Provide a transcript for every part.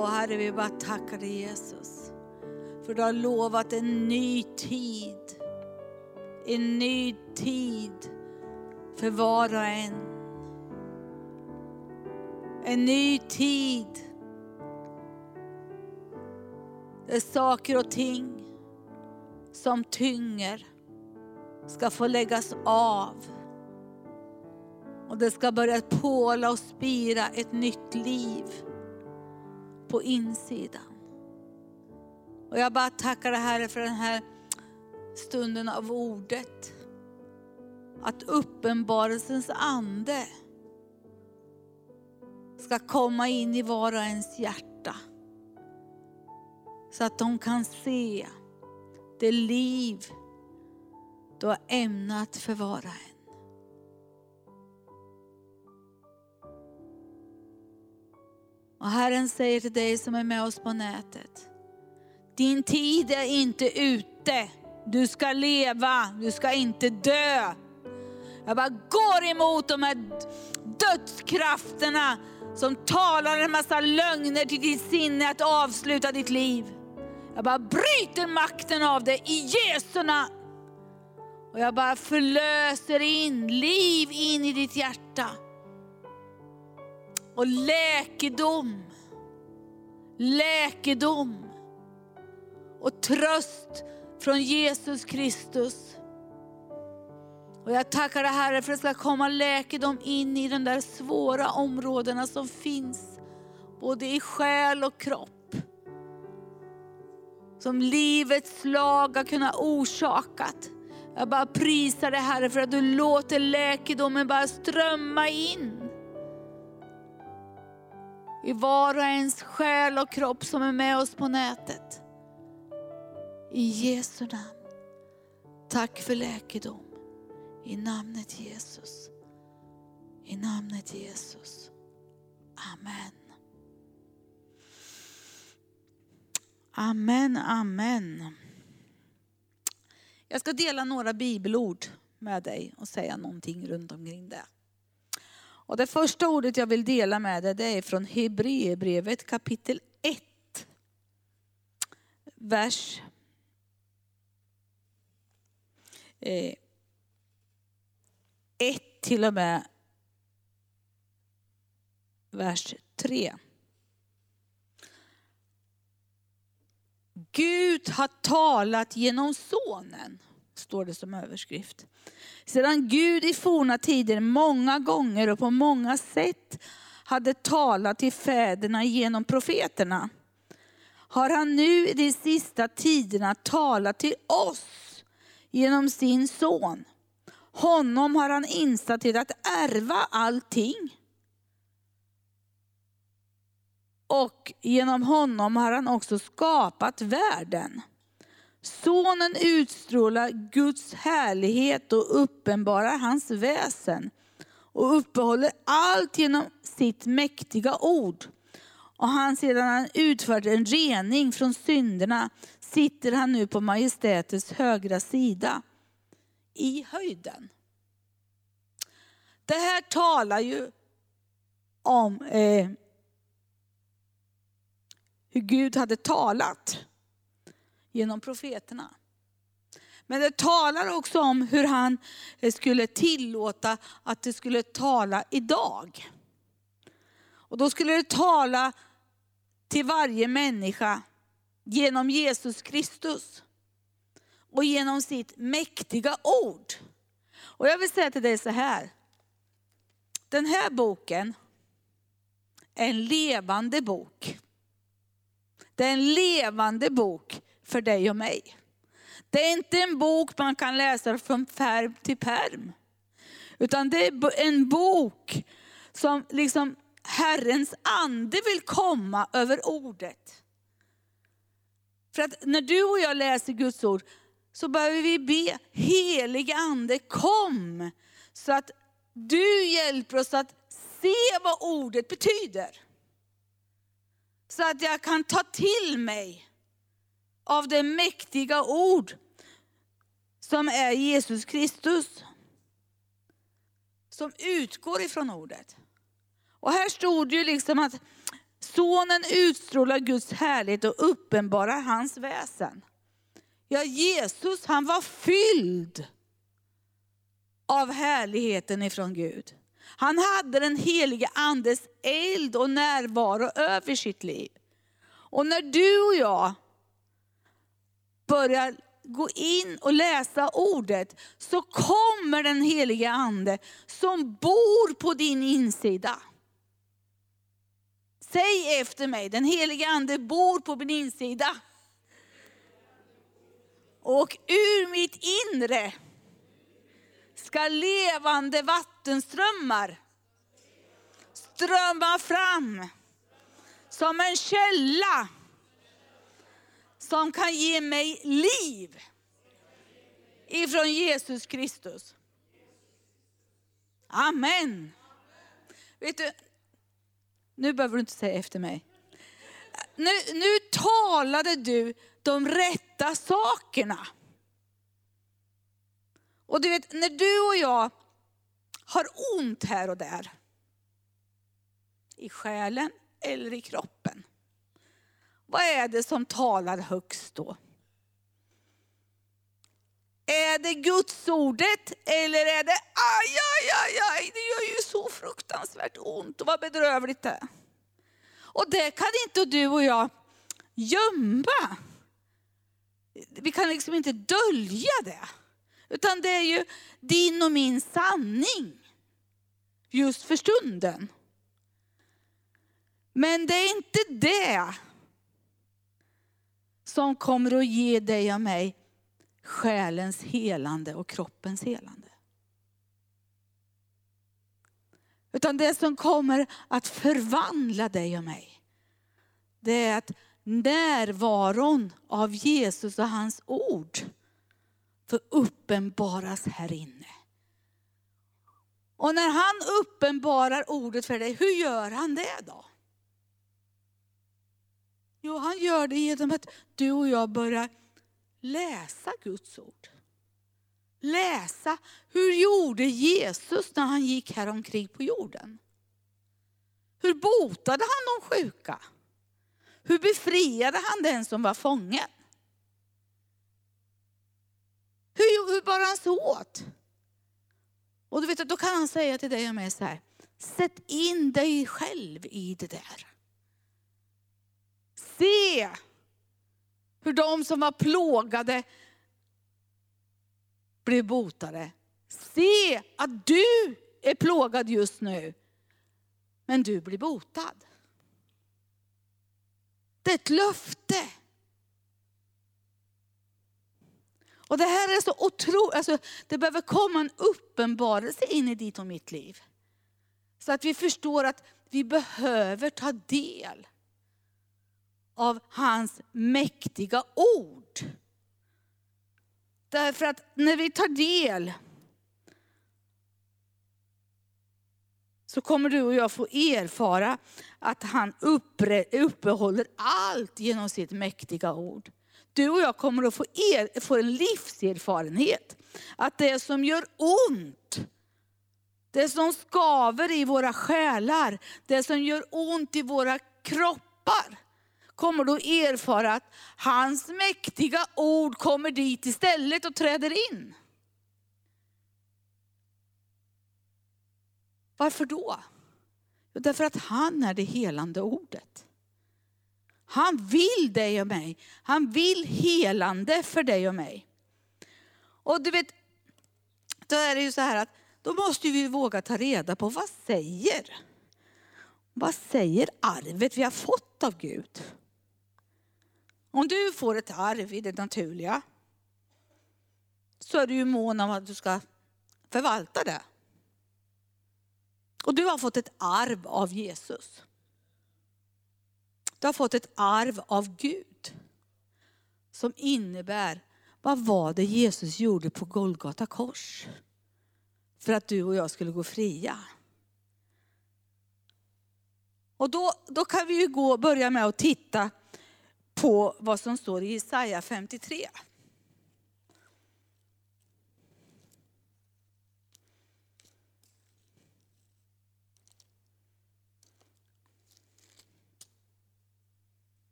Åh Herre, vi bara tackar dig Jesus. För du har lovat en ny tid. En ny tid för var och en. En ny tid. Där saker och ting som tynger ska få läggas av. Och det ska börja påla och spira ett nytt liv på insidan. Och jag bara tackar dig Herre för den här stunden av ordet. Att uppenbarelsens ande ska komma in i var och ens hjärta. Så att de kan se det liv du har ämnat för var och en. Och Herren säger till dig som är med oss på nätet. Din tid är inte ute. Du ska leva, du ska inte dö. Jag bara går emot de här dödskrafterna som talar en massa lögner till ditt sinne att avsluta ditt liv. Jag bara bryter makten av det i Jesu namn. Och jag bara förlöser in liv in i ditt hjärta. Och läkedom, läkedom och tröst från Jesus Kristus. Och jag tackar dig Herre för att det ska komma läkedom in i de där svåra områdena som finns, både i själ och kropp. Som livets slag har kunnat orsakat. Jag bara prisar dig Herre för att du låter läkedomen bara strömma in. I var och ens själ och kropp som är med oss på nätet. I Jesu namn. Tack för läkedom. I namnet Jesus. I namnet Jesus. Amen. Amen, amen. Jag ska dela några bibelord med dig och säga någonting runt omkring det. Och det första ordet jag vill dela med dig det är från Hebreerbrevet kapitel 1. Vers 1 eh, till och med vers 3. Gud har talat genom sonen, står det som överskrift. Sedan Gud i forna tider många gånger och på många sätt hade talat till fäderna genom profeterna, har han nu i de sista tiderna talat till oss genom sin son. Honom har han insatt till att ärva allting och genom honom har han också skapat världen. Sonen utstrålar Guds härlighet och uppenbarar hans väsen och uppehåller allt genom sitt mäktiga ord. Och han sedan han utfört en rening från synderna sitter han nu på majestätets högra sida i höjden. Det här talar ju om eh, hur Gud hade talat genom profeterna. Men det talar också om hur han eh, skulle tillåta att det skulle tala idag. Och då skulle det tala till varje människa genom Jesus Kristus och genom sitt mäktiga ord. Och jag vill säga till dig så här. Den här boken är en levande bok. Det är en levande bok för dig och mig. Det är inte en bok man kan läsa från pärm till pärm. Utan det är en bok som liksom Herrens ande vill komma över ordet. För att när du och jag läser Guds ord så behöver vi be, helige ande kom. Så att du hjälper oss att se vad ordet betyder. Så att jag kan ta till mig av det mäktiga ord som är Jesus Kristus. Som utgår ifrån ordet. Och här stod det ju liksom att Sonen utstrålar Guds härlighet och uppenbarar hans väsen. Ja, Jesus han var fylld av härligheten ifrån Gud. Han hade den helige andes eld och närvaro över sitt liv. Och när du och jag börjar gå in och läsa ordet så kommer den helige ande som bor på din insida. Säg efter mig, den helige ande bor på min insida. Och ur mitt inre ska levande vattenströmmar strömma fram som en källa som kan ge mig liv ifrån Jesus Kristus. Amen. Vet du, nu behöver du inte säga efter mig. Nu, nu talade du de rätta sakerna. Och du vet, när du och jag har ont här och där, i själen eller i kroppen, vad är det som talar högst då? Är det Guds ordet eller är det aj, aj, aj, aj, det gör ju så fruktansvärt ont och vad bedrövligt det är. Och det kan inte du och jag gömma. Vi kan liksom inte dölja det. Utan det är ju din och min sanning. Just för stunden. Men det är inte det som kommer att ge dig och mig själens helande och kroppens helande. Utan det som kommer att förvandla dig och mig, det är att närvaron av Jesus och hans ord får uppenbaras här inne. Och när han uppenbarar ordet för dig, hur gör han det då? Jo, han gör det genom att du och jag börjar läsa Guds ord. Läsa, hur gjorde Jesus när han gick här omkring på jorden? Hur botade han de sjuka? Hur befriade han den som var fången? Hur, hur bar han sig åt? Och du vet, då kan han säga till dig och mig så här, sätt in dig själv i det där. Se hur de som var plågade blev botade. Se att du är plågad just nu, men du blir botad. Det är ett löfte. Och det här är så otroligt, alltså, det behöver komma en uppenbarelse in i ditt och mitt liv. Så att vi förstår att vi behöver ta del av hans mäktiga ord. Därför att när vi tar del så kommer du och jag få erfara att han uppehåller allt genom sitt mäktiga ord. Du och jag kommer att få, er, få en livserfarenhet. Att det som gör ont, det som skaver i våra själar, det som gör ont i våra kroppar, kommer du erfara att hans mäktiga ord kommer dit istället och träder in. Varför då? Därför att han är det helande ordet. Han vill dig och mig. Han vill helande för dig och mig. Och du vet, då är det ju så här att då måste vi våga ta reda på vad säger, vad säger arvet vi har fått av Gud? Om du får ett arv i det naturliga så är du ju mån om att du ska förvalta det. Och du har fått ett arv av Jesus. Du har fått ett arv av Gud. Som innebär, vad var det Jesus gjorde på Golgata kors? För att du och jag skulle gå fria. Och då, då kan vi ju gå, börja med att titta på vad som står i Jesaja 53.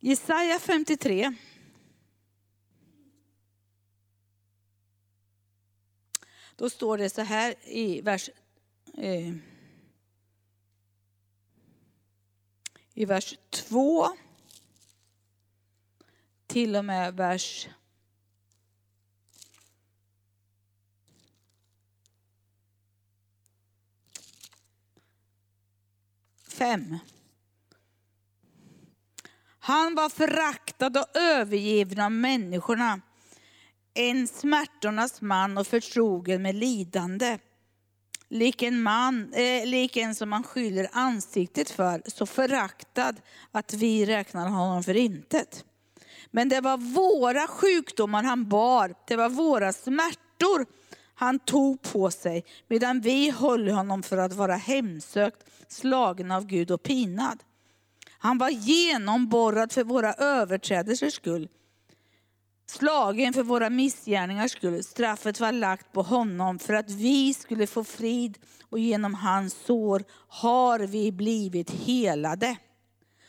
Jesaja 53. Då står det så här i vers, eh, i vers 2 till och med vers 5. Han var föraktad och övergiven av människorna. En smärtornas man och förtrogen med lidande. Lik en, man, eh, lik en som man skyller ansiktet för, så föraktad att vi räknar honom för intet. Men det var våra sjukdomar han bar, det var våra smärtor han tog på sig, medan vi höll honom för att vara hemsökt, slagen av Gud och pinad. Han var genomborrad för våra överträdelsers skull, slagen för våra missgärningars skull. Straffet var lagt på honom för att vi skulle få frid och genom hans sår har vi blivit helade.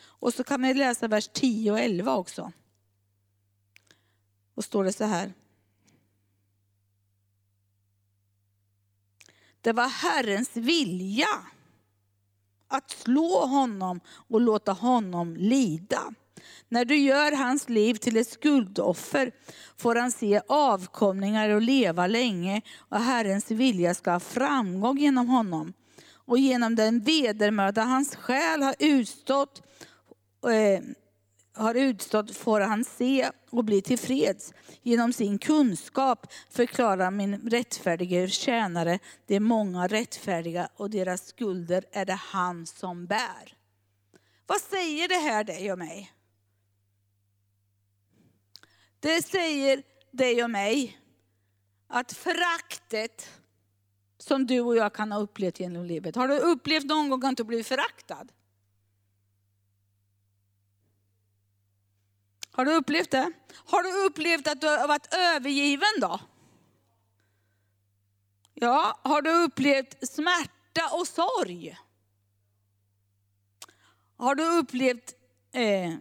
Och så kan vi läsa vers 10 och 11 också. Och står det så här. Det var Herrens vilja att slå honom och låta honom lida. När du gör hans liv till ett skuldoffer får han se avkomlingar och leva länge och Herrens vilja ska ha framgång genom honom. Och genom den vedermöda hans själ har utstått eh, har utstått får han se och bli tillfreds. Genom sin kunskap förklarar min rättfärdige tjänare de många rättfärdiga och deras skulder är det han som bär. Vad säger det här dig och mig? Det säger dig och mig att föraktet som du och jag kan ha upplevt genom livet. Har du upplevt någon gång att du blivit föraktad? Har du upplevt det? Har du upplevt att du har varit övergiven då? Ja, har du upplevt smärta och sorg? Har du upplevt eh,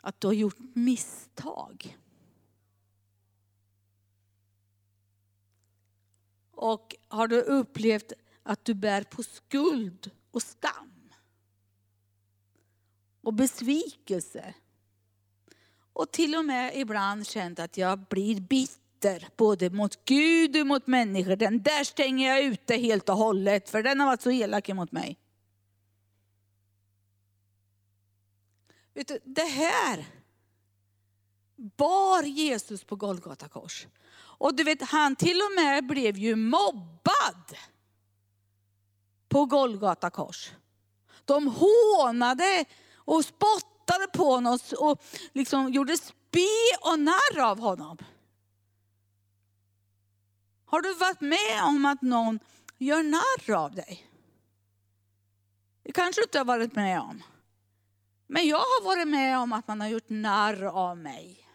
att du har gjort misstag? Och har du upplevt att du bär på skuld och skam? Och besvikelse. Och till och med ibland känt att jag blir bitter, både mot Gud och mot människor. Den där stänger jag ute helt och hållet, för den har varit så elak mot mig. Vet du, det här bar Jesus på Golgata kors. Och du vet, han till och med blev ju mobbad på Golgata kors. De hånade och spottade på honom och liksom gjorde spe och narr av honom. Har du varit med om att någon gör narr av dig? Det kanske du inte har varit med om. Men jag har varit med om att man har gjort narr av mig.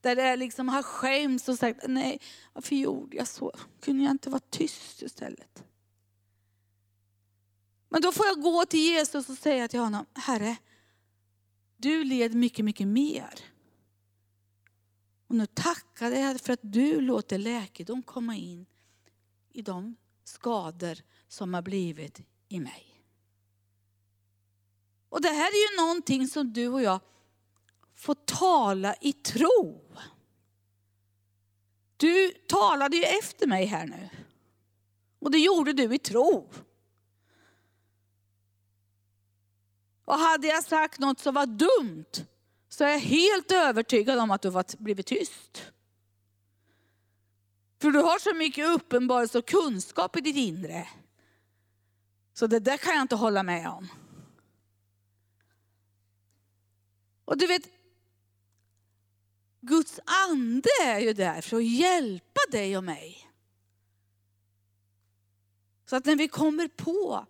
Där det liksom har skämts och sagt, nej varför gjorde jag så? Kunde jag inte vara tyst istället? Men då får jag gå till Jesus och säga till honom, Herre, du led mycket, mycket mer. Och nu tackar jag för att du låter läkedom komma in i de skador som har blivit i mig. Och det här är ju någonting som du och jag får tala i tro. Du talade ju efter mig här nu. Och det gjorde du i tro. Och hade jag sagt något som var dumt så är jag helt övertygad om att du har blivit tyst. För du har så mycket uppenbarelse och kunskap i ditt inre. Så det där kan jag inte hålla med om. Och du vet, Guds ande är ju där för att hjälpa dig och mig. Så att när vi kommer på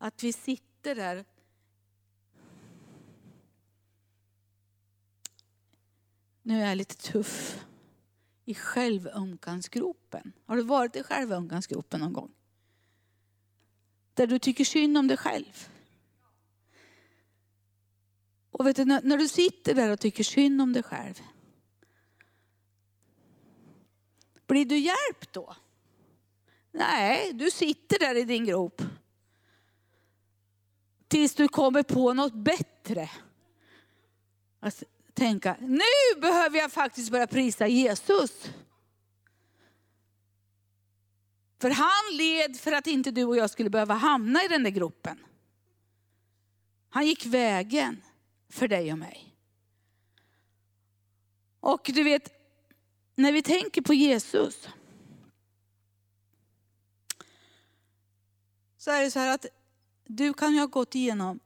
att vi sitter där Nu är jag lite tuff. I självömkansgropen. Har du varit i självömkansgropen någon gång? Där du tycker synd om dig själv. Och vet du, när, du sitter där och tycker synd om dig själv. Blir du hjälpt då? Nej, du sitter där i din grop. Tills du kommer på något bättre. Att tänka, nu behöver jag faktiskt börja prisa Jesus. För han led för att inte du och jag skulle behöva hamna i den där gropen. Han gick vägen för dig och mig. Och du vet, när vi tänker på Jesus så är det så här att du kan ju ha gått igenom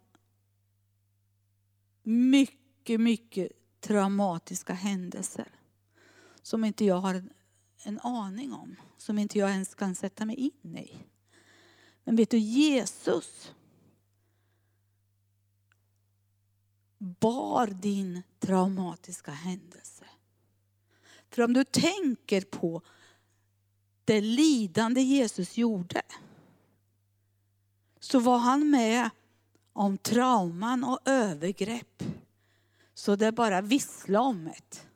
mycket, mycket traumatiska händelser som inte jag har en aning om, som inte jag ens kan sätta mig in i. Men vet du, Jesus bar din traumatiska händelse. För om du tänker på det lidande Jesus gjorde, så var han med om trauman och övergrepp. Så det bara visslade om det.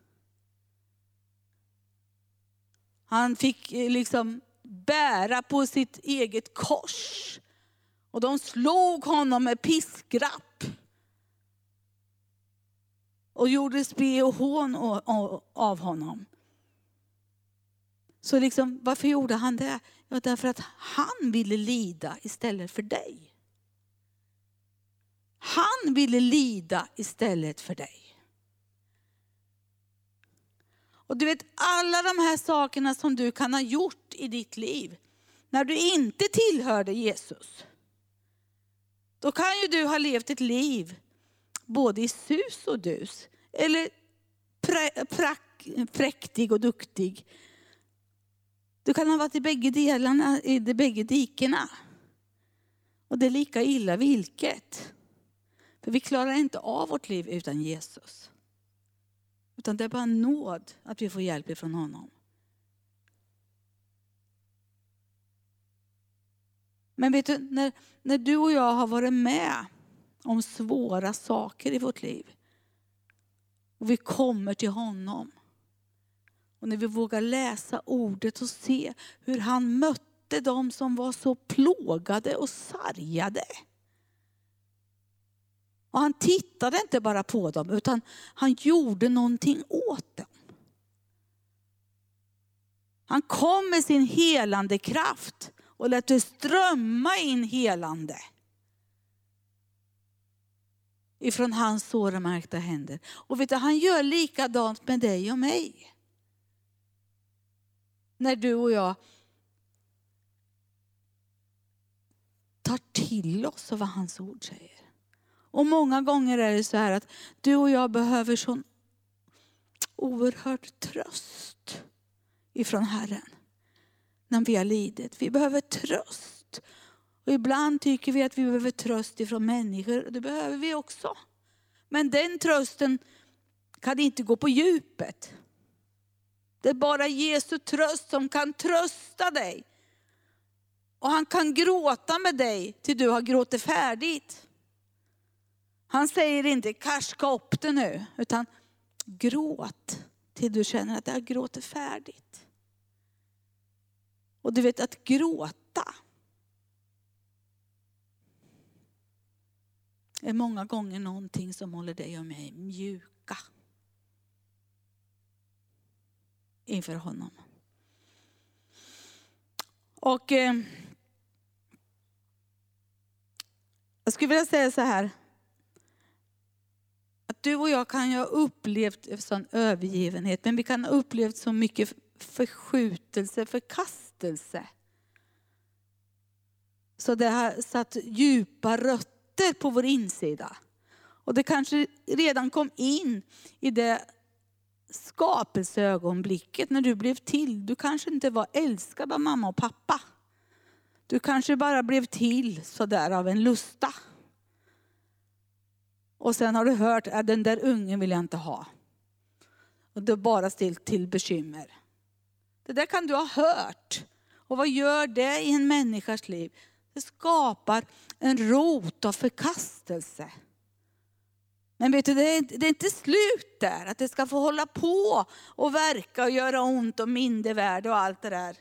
Han fick eh, liksom bära på sitt eget kors. Och de slog honom med piskrapp. Och gjorde spe och hån av honom. Så liksom, varför gjorde han det? Ja, därför att han ville lida istället för dig. Han ville lida istället för dig. Och du vet alla de här sakerna som du kan ha gjort i ditt liv när du inte tillhörde Jesus. Då kan ju du ha levt ett liv både i sus och dus. Eller präktig och duktig. Du kan ha varit i bägge delarna, i de bägge dikena. Och det är lika illa vilket. För vi klarar inte av vårt liv utan Jesus. Utan det är bara nåd att vi får hjälp ifrån honom. Men vet du, när, när du och jag har varit med om svåra saker i vårt liv och vi kommer till honom och när vi vågar läsa ordet och se hur han mötte dem som var så plågade och sargade. Och han tittade inte bara på dem utan han gjorde någonting åt dem. Han kom med sin helande kraft och lät det strömma in helande ifrån hans sårmärkta händer. Och vet du, han gör likadant med dig och mig. När du och jag tar till oss av vad hans ord säger. Och många gånger är det så här att du och jag behöver sån oerhörd tröst ifrån Herren. När vi har lidit. Vi behöver tröst. Och ibland tycker vi att vi behöver tröst ifrån människor. Det behöver vi också. Men den trösten kan inte gå på djupet. Det är bara Jesu tröst som kan trösta dig. Och han kan gråta med dig till du har gråtit färdigt. Han säger inte karska upp det nu, utan gråt till du känner att jag gråter färdigt. Och du vet att gråta är många gånger någonting som håller dig och mig mjuka inför honom. Och eh, jag skulle vilja säga så här, att du och jag kan ju ha upplevt en sån övergivenhet, men vi kan ha upplevt så mycket förskjutelse, förkastelse. Så det har satt djupa rötter på vår insida. Och det kanske redan kom in i det skapelseögonblicket när du blev till. Du kanske inte var älskad av mamma och pappa. Du kanske bara blev till sådär av en lusta. Och sen har du hört att den där ungen vill jag inte ha. Och det har bara ställt till bekymmer. Det där kan du ha hört. Och vad gör det i en människas liv? Det skapar en rot av förkastelse. Men vet du, det är, det är inte slut där, att det ska få hålla på och verka och göra ont och mindervärde och allt det där.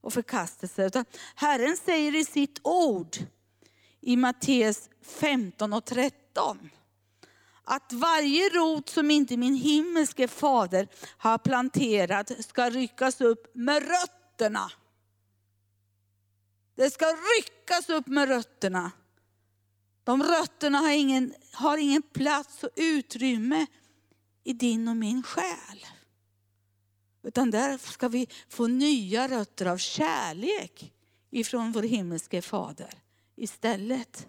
Och förkastelse. Utan Herren säger i sitt ord i Matteus 15 och 13 att varje rot som inte min himmelske fader har planterat ska ryckas upp med rötterna. Det ska ryckas upp med rötterna. De rötterna har ingen, har ingen plats och utrymme i din och min själ. Utan där ska vi få nya rötter av kärlek ifrån vår himmelske fader istället.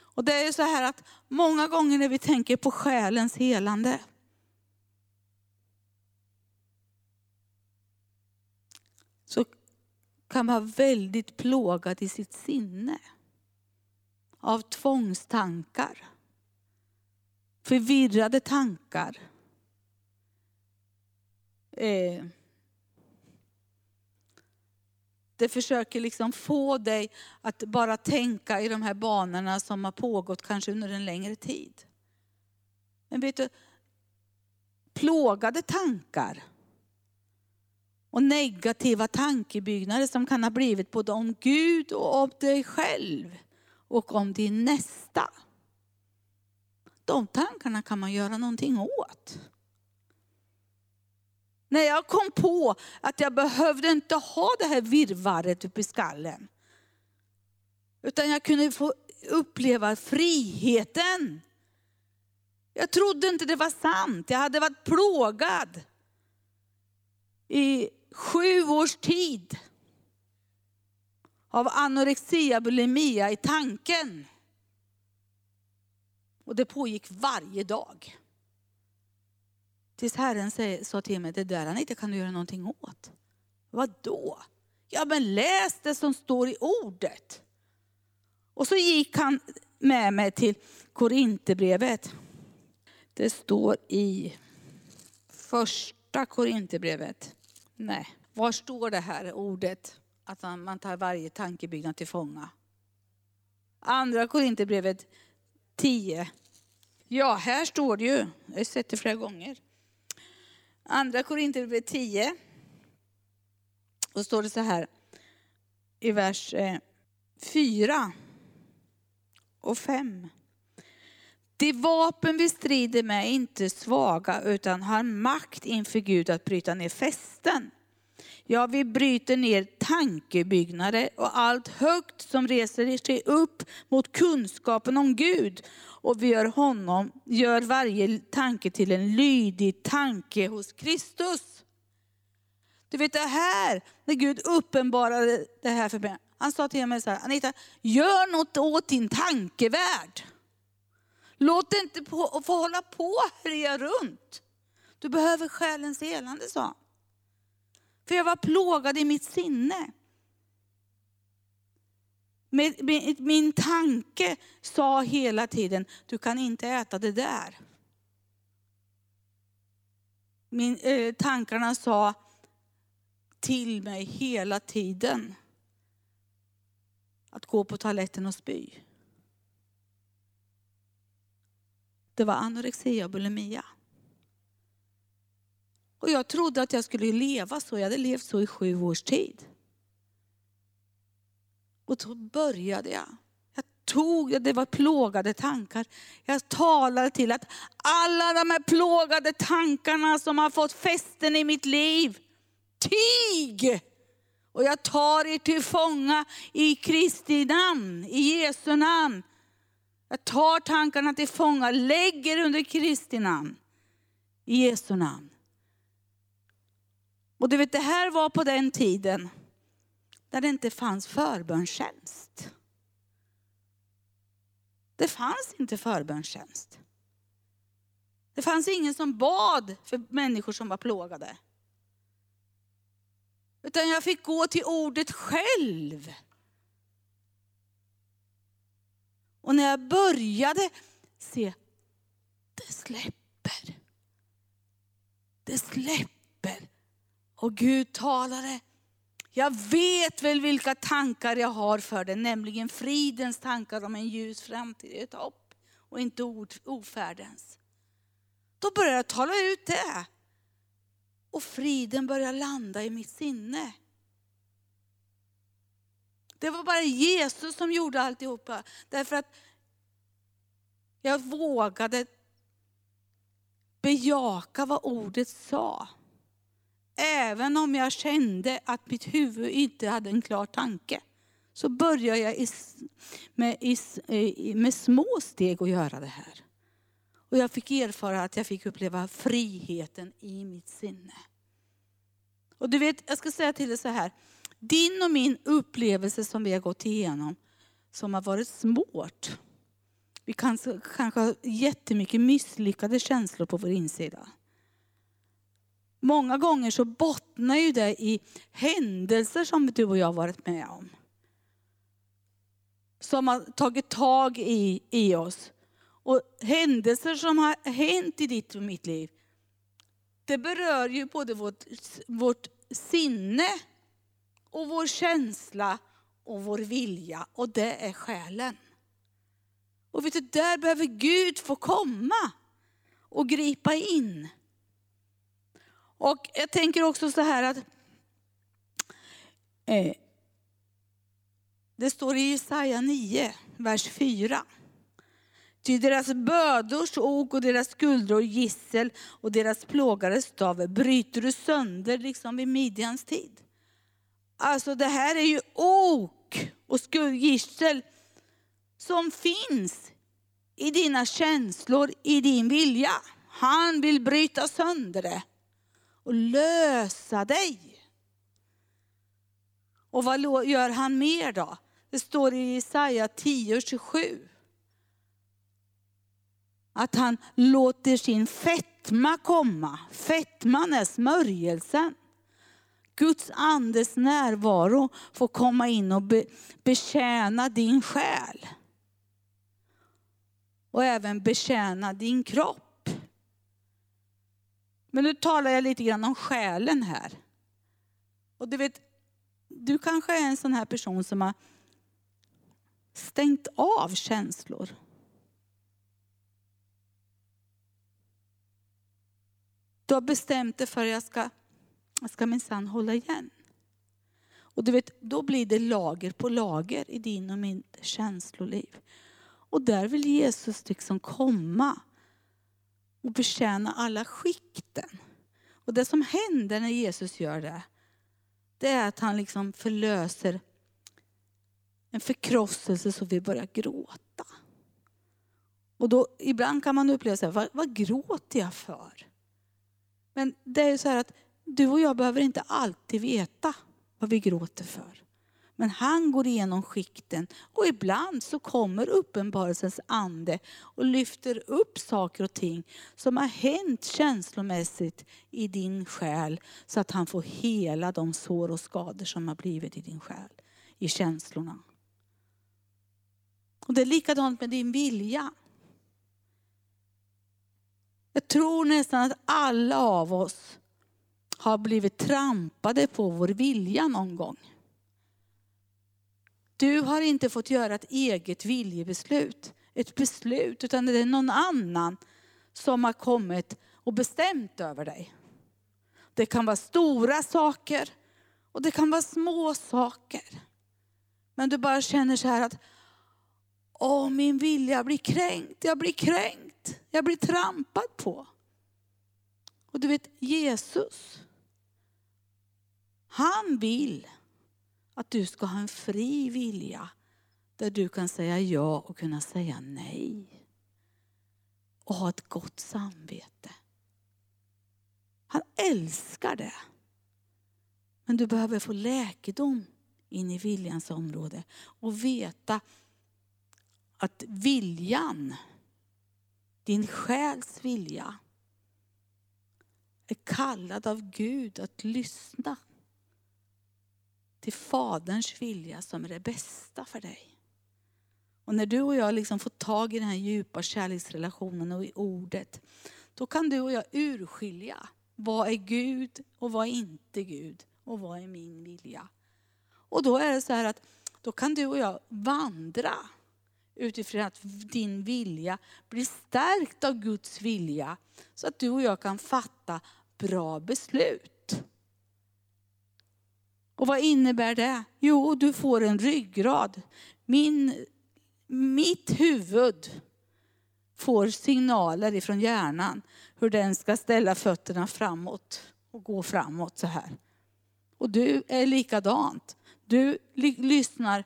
Och det är så här att många gånger när vi tänker på själens helande, så kan vara väldigt plågad i sitt sinne av tvångstankar, förvirrade tankar. Eh, det försöker liksom få dig att bara tänka i de här banorna som har pågått kanske under en längre tid. Men vet du, plågade tankar och negativa tankebyggnader som kan ha blivit både om Gud och om dig själv och om din nästa. De tankarna kan man göra någonting åt. När jag kom på att jag behövde inte ha det här virrvarret uppe i skallen. Utan jag kunde få uppleva friheten. Jag trodde inte det var sant. Jag hade varit plågad i sju års tid av anorexia bulimia i tanken. Och det pågick varje dag. Tills Herren sa till mig, det där inte kan du göra någonting åt. Vad då? Ja men läs det som står i ordet. Och så gick han med mig till Korinthierbrevet. Det står i första Korinthierbrevet. Nej, var står det här ordet? Att man tar varje tankebyggnad till fånga. Andra Korinthierbrevet 10. Ja, här står det ju. Jag har sett det flera gånger. Andra Korinthierbrevet 10. Då står det så här i vers eh, 4 och 5. De vapen vi strider med är inte svaga utan har makt inför Gud att bryta ner fästen. Ja, vi bryter ner tankebyggnader och allt högt som reser sig upp mot kunskapen om Gud. Och vi gör honom, gör varje tanke till en lydig tanke hos Kristus. Du vet det här, när Gud uppenbarade det här för mig. Han sa till mig så här, Anita, gör något åt din tankevärld. Låt det inte på, få hålla på och härja runt. Du behöver själens helande, sa han. För jag var plågad i mitt sinne. Min tanke sa hela tiden, du kan inte äta det där. Min, eh, tankarna sa till mig hela tiden att gå på toaletten och spy. Det var anorexia och bulimia. Och jag trodde att jag skulle leva så. Jag hade levt så i sju års tid. Och då började jag. Jag tog, det var plågade tankar. Jag talade till att alla de här plågade tankarna som har fått fästen i mitt liv, tig! Och jag tar er till fånga i Kristi namn, i Jesu namn. Jag tar tankarna till fånga, lägger under Kristi namn, i Jesu namn. Och du vet, det här var på den tiden där det inte fanns förbönstjänst. Det fanns inte förbönstjänst. Det fanns ingen som bad för människor som var plågade. Utan jag fick gå till ordet själv. Och när jag började se, det släpper. Det släpper. Och Gud talade Jag vet väl vilka tankar jag har för det, nämligen fridens tankar om en ljus framtid, ett hopp och inte ofärdens. Då började jag tala ut det. Och friden började landa i mitt sinne. Det var bara Jesus som gjorde alltihopa. Därför att jag vågade bejaka vad ordet sa. Även om jag kände att mitt huvud inte hade en klar tanke. Så började jag med, med små steg att göra det här. Och jag fick erfara att jag fick uppleva friheten i mitt sinne. Och du vet, jag ska säga till dig så här. Din och min upplevelse som vi har gått igenom, som har varit svårt. Vi kanske, kanske har jättemycket misslyckade känslor på vår insida. Många gånger så bottnar ju det i händelser som du och jag har varit med om. Som har tagit tag i, i oss. Och händelser som har hänt i ditt och mitt liv, det berör ju både vårt, vårt sinne och vår känsla och vår vilja. Och det är själen. Och vet du, där behöver Gud få komma och gripa in. Och jag tänker också så här att eh, det står i Jesaja 9, vers 4. Ty deras bödors ok och deras skuldror gissel och deras plågares stav bryter du sönder liksom vid midjans tid. Alltså det här är ju ok och gissel som finns i dina känslor, i din vilja. Han vill bryta sönder det och lösa dig. Och vad gör han mer då? Det står i Jesaja 10.27. Att han låter sin fetma komma. Fetman är smörjelsen. Guds andes närvaro får komma in och be, betjäna din själ. Och även betjäna din kropp. Men nu talar jag lite grann om själen här. Och du vet, du kanske är en sån här person som har stängt av känslor. Du har bestämt dig för att jag ska, jag ska minsann hålla igen. Och du vet, då blir det lager på lager i din och mitt känsloliv. Och där vill Jesus liksom komma och betjäna alla skikten. Och det som händer när Jesus gör det, det är att han liksom förlöser en förkrosselse så vi börjar gråta. Och då, ibland kan man uppleva så här, vad, vad gråter jag för? Men det är så här att du och jag behöver inte alltid veta vad vi gråter för. Men han går igenom skikten och ibland så kommer uppenbarelsens ande och lyfter upp saker och ting som har hänt känslomässigt i din själ så att han får hela de sår och skador som har blivit i din själ, i känslorna. Och Det är likadant med din vilja. Jag tror nästan att alla av oss har blivit trampade på vår vilja någon gång. Du har inte fått göra ett eget viljebeslut, ett beslut, utan det är någon annan som har kommit och bestämt över dig. Det kan vara stora saker och det kan vara små saker. Men du bara känner så här att, åh min vilja blir kränkt, jag blir kränkt, jag blir trampad på. Och du vet Jesus, han vill att du ska ha en fri vilja där du kan säga ja och kunna säga nej. Och ha ett gott samvete. Han älskar det. Men du behöver få läkedom in i viljans område och veta att viljan, din själs vilja, är kallad av Gud att lyssna till Faderns vilja som är det bästa för dig. Och när du och jag liksom får tag i den här djupa kärleksrelationen och i ordet, då kan du och jag urskilja vad är Gud och vad är inte Gud och vad är min vilja. Och då är det så här att då kan du och jag vandra utifrån att din vilja blir stärkt av Guds vilja. Så att du och jag kan fatta bra beslut. Och vad innebär det? Jo, du får en ryggrad. Min, mitt huvud får signaler ifrån hjärnan hur den ska ställa fötterna framåt och gå framåt så här. Och du är likadant. Du lyssnar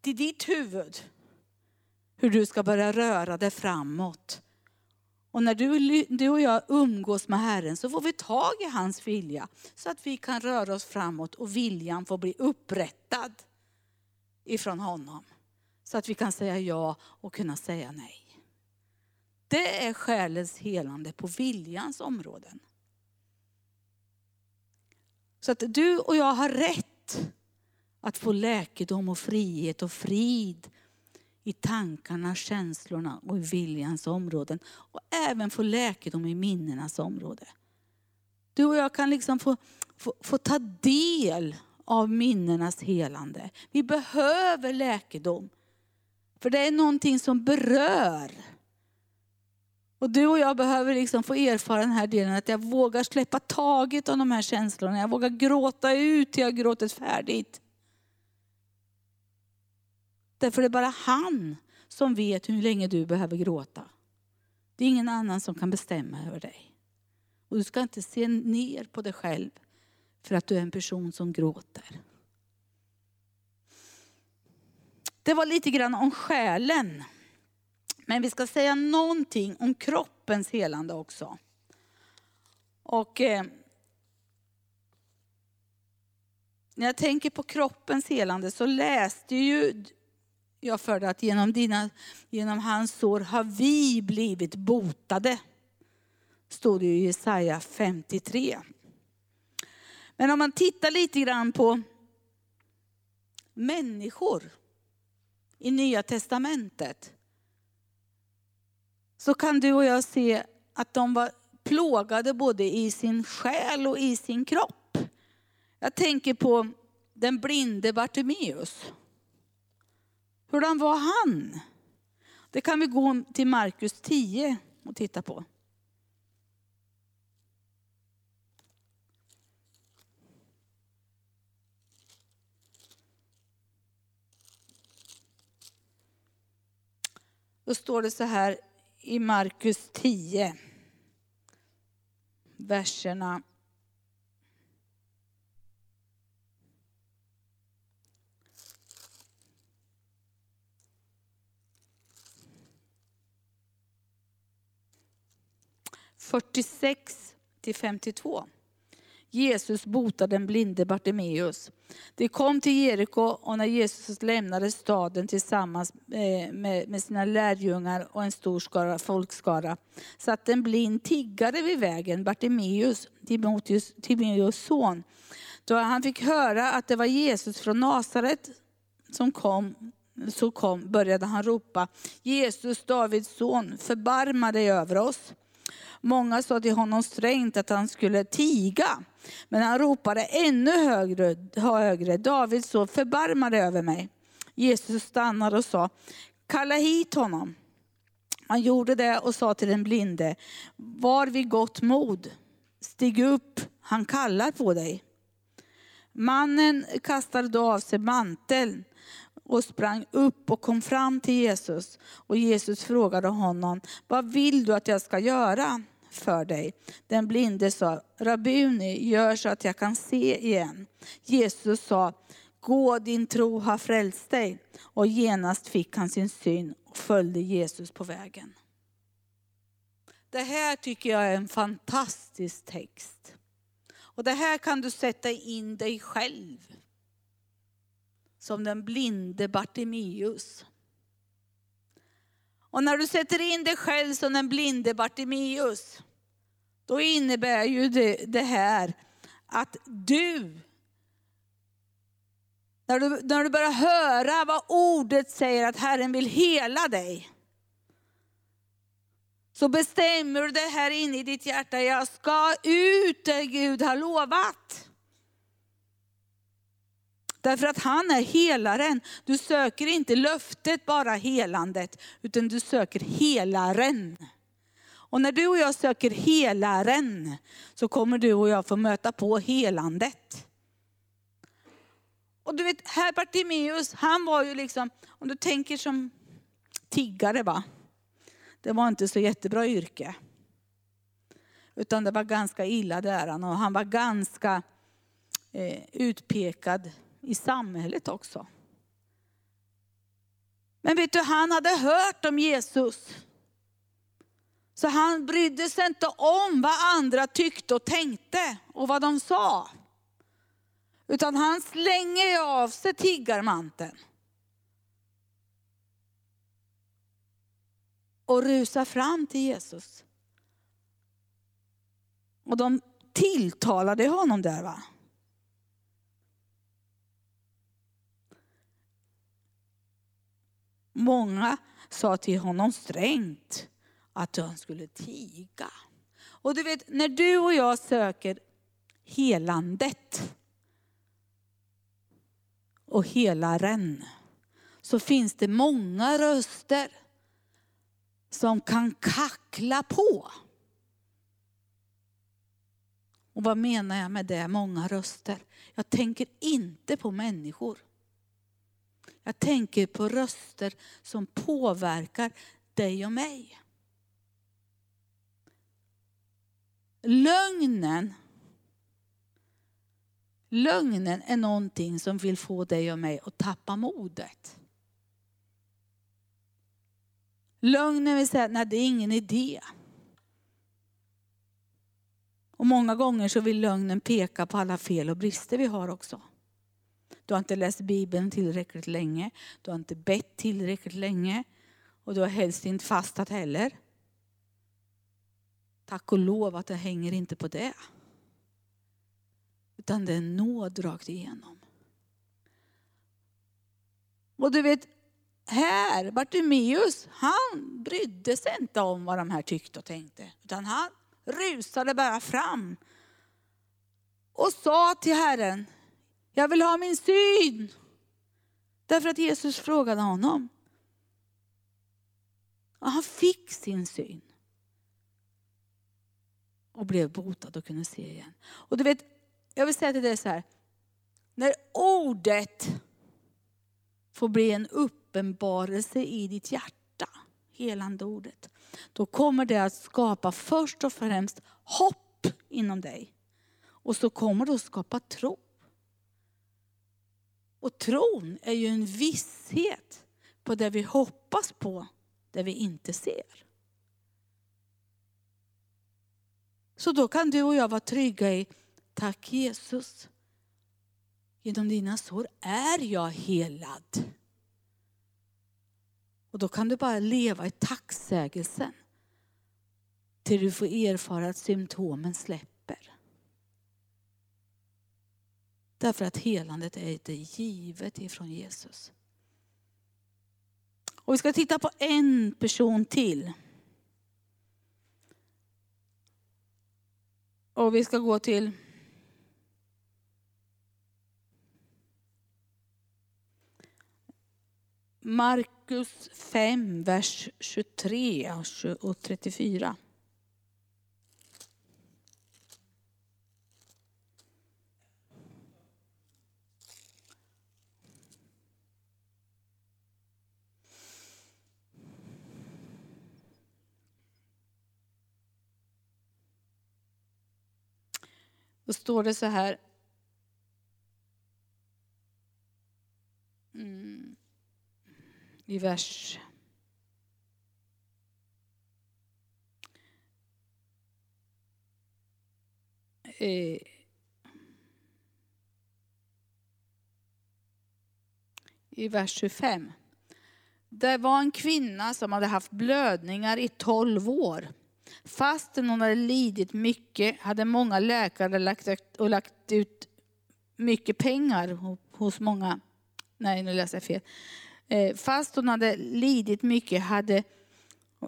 till ditt huvud hur du ska börja röra dig framåt. Och när du, du och jag umgås med Herren så får vi tag i hans vilja så att vi kan röra oss framåt och viljan får bli upprättad ifrån honom. Så att vi kan säga ja och kunna säga nej. Det är själens helande på viljans områden. Så att du och jag har rätt att få läkedom och frihet och frid i tankarna, känslorna och i viljans områden. Och även få läkedom i minnenas område. Du och jag kan liksom få, få, få ta del av minnenas helande. Vi behöver läkedom. För det är någonting som berör. Och du och jag behöver liksom få erfara den här delen att jag vågar släppa taget om de här känslorna. Jag vågar gråta ut till jag gråtit färdigt. Därför är det bara han som vet hur länge du behöver gråta. Det är ingen annan som kan bestämma över dig. Och du ska inte se ner på dig själv för att du är en person som gråter. Det var lite grann om själen. Men vi ska säga någonting om kroppens helande också. Och eh, när jag tänker på kroppens helande så läste ju jag för att genom, dina, genom hans sår har vi blivit botade. Stod det i Jesaja 53. Men om man tittar lite grann på människor i Nya Testamentet så kan du och jag se att de var plågade både i sin själ och i sin kropp. Jag tänker på den blinde Bartimeus. Hurdan var han? Det kan vi gå till Markus 10 och titta på. Då står det så här i Markus 10, verserna 46 till 52. Jesus botade den blinde Bartimeus. De kom till Jeriko och när Jesus lämnade staden tillsammans eh, med sina lärjungar och en stor skara, folkskara satt en blind tiggare vid vägen, Bartimeus, Timoteus son. Då han fick höra att det var Jesus från Nasaret som kom, så kom började han ropa, Jesus, Davids son, förbarma dig över oss. Många sa till honom strängt att han skulle tiga. Men han ropade ännu högre, högre David så förbarmade över mig. Jesus stannade och sa, kalla hit honom. Han gjorde det och sa till den blinde, var vid gott mod, stig upp, han kallar på dig. Mannen kastade då av sig manteln och sprang upp och kom fram till Jesus. Och Jesus frågade honom, vad vill du att jag ska göra för dig? Den blinde sa, Rabuni, gör så att jag kan se igen. Jesus sa, gå din tro har frälst dig. Och genast fick han sin syn och följde Jesus på vägen. Det här tycker jag är en fantastisk text. Och det här kan du sätta in dig själv som den blinde Bartimeus. Och när du sätter in dig själv som den blinde Bartimeus, då innebär ju det, det här att du, när du, när du börjar höra vad ordet säger att Herren vill hela dig, så bestämmer du det här inne i ditt hjärta, jag ska ut där Gud har lovat. Därför att han är helaren. Du söker inte löftet, bara helandet, utan du söker helaren. Och när du och jag söker helaren så kommer du och jag få möta på helandet. Och du vet, här Bartimeus, han var ju liksom, om du tänker som tiggare va. Det var inte så jättebra yrke. Utan det var ganska illa där och han var ganska eh, utpekad i samhället också. Men vet du, han hade hört om Jesus. Så han brydde sig inte om vad andra tyckte och tänkte och vad de sa. Utan han slänger av sig tiggarmanteln. Och rusar fram till Jesus. Och de tilltalade honom där va. Många sa till honom strängt att han skulle tiga. Och du vet, när du och jag söker helandet och helaren så finns det många röster som kan kackla på. Och vad menar jag med det, många röster? Jag tänker inte på människor. Jag tänker på röster som påverkar dig och mig. Lögnen Lögnen är någonting som vill få dig och mig att tappa modet. Lögnen vill säga att det är ingen idé. Och många gånger så vill lögnen peka på alla fel och brister vi har också. Du har inte läst Bibeln tillräckligt länge, du har inte bett tillräckligt länge och du har helst inte fastat heller. Tack och lov att det hänger inte på det. Utan det är nåd rakt igenom. Och du vet, här, Bartimeus, han brydde sig inte om vad de här tyckte och tänkte. Utan han rusade bara fram och sa till Herren, jag vill ha min syn. Därför att Jesus frågade honom. Och han fick sin syn. Och blev botad och kunde se igen. Och du vet, jag vill säga till dig så här. När ordet får bli en uppenbarelse i ditt hjärta, helande ordet, då kommer det att skapa först och främst hopp inom dig. Och så kommer det att skapa tro. Och tron är ju en visshet på det vi hoppas på, det vi inte ser. Så då kan du och jag vara trygga i, tack Jesus, genom dina sår är jag helad. Och då kan du bara leva i tacksägelsen till du får erfara att symptomen släpper. Därför att helandet är inte givet ifrån Jesus. Och vi ska titta på en person till. Och vi ska gå till Markus 5, vers 23 och 34. Då står det så här. Mm. I vers eh. i vers 25. Det var en kvinna som hade haft blödningar i 12 år. Fastän hon hade lidit mycket hade många läkare lagt, och lagt ut mycket pengar hos många. Nej, nu läser jag fel. Eh, fast hon hade lidit mycket hade,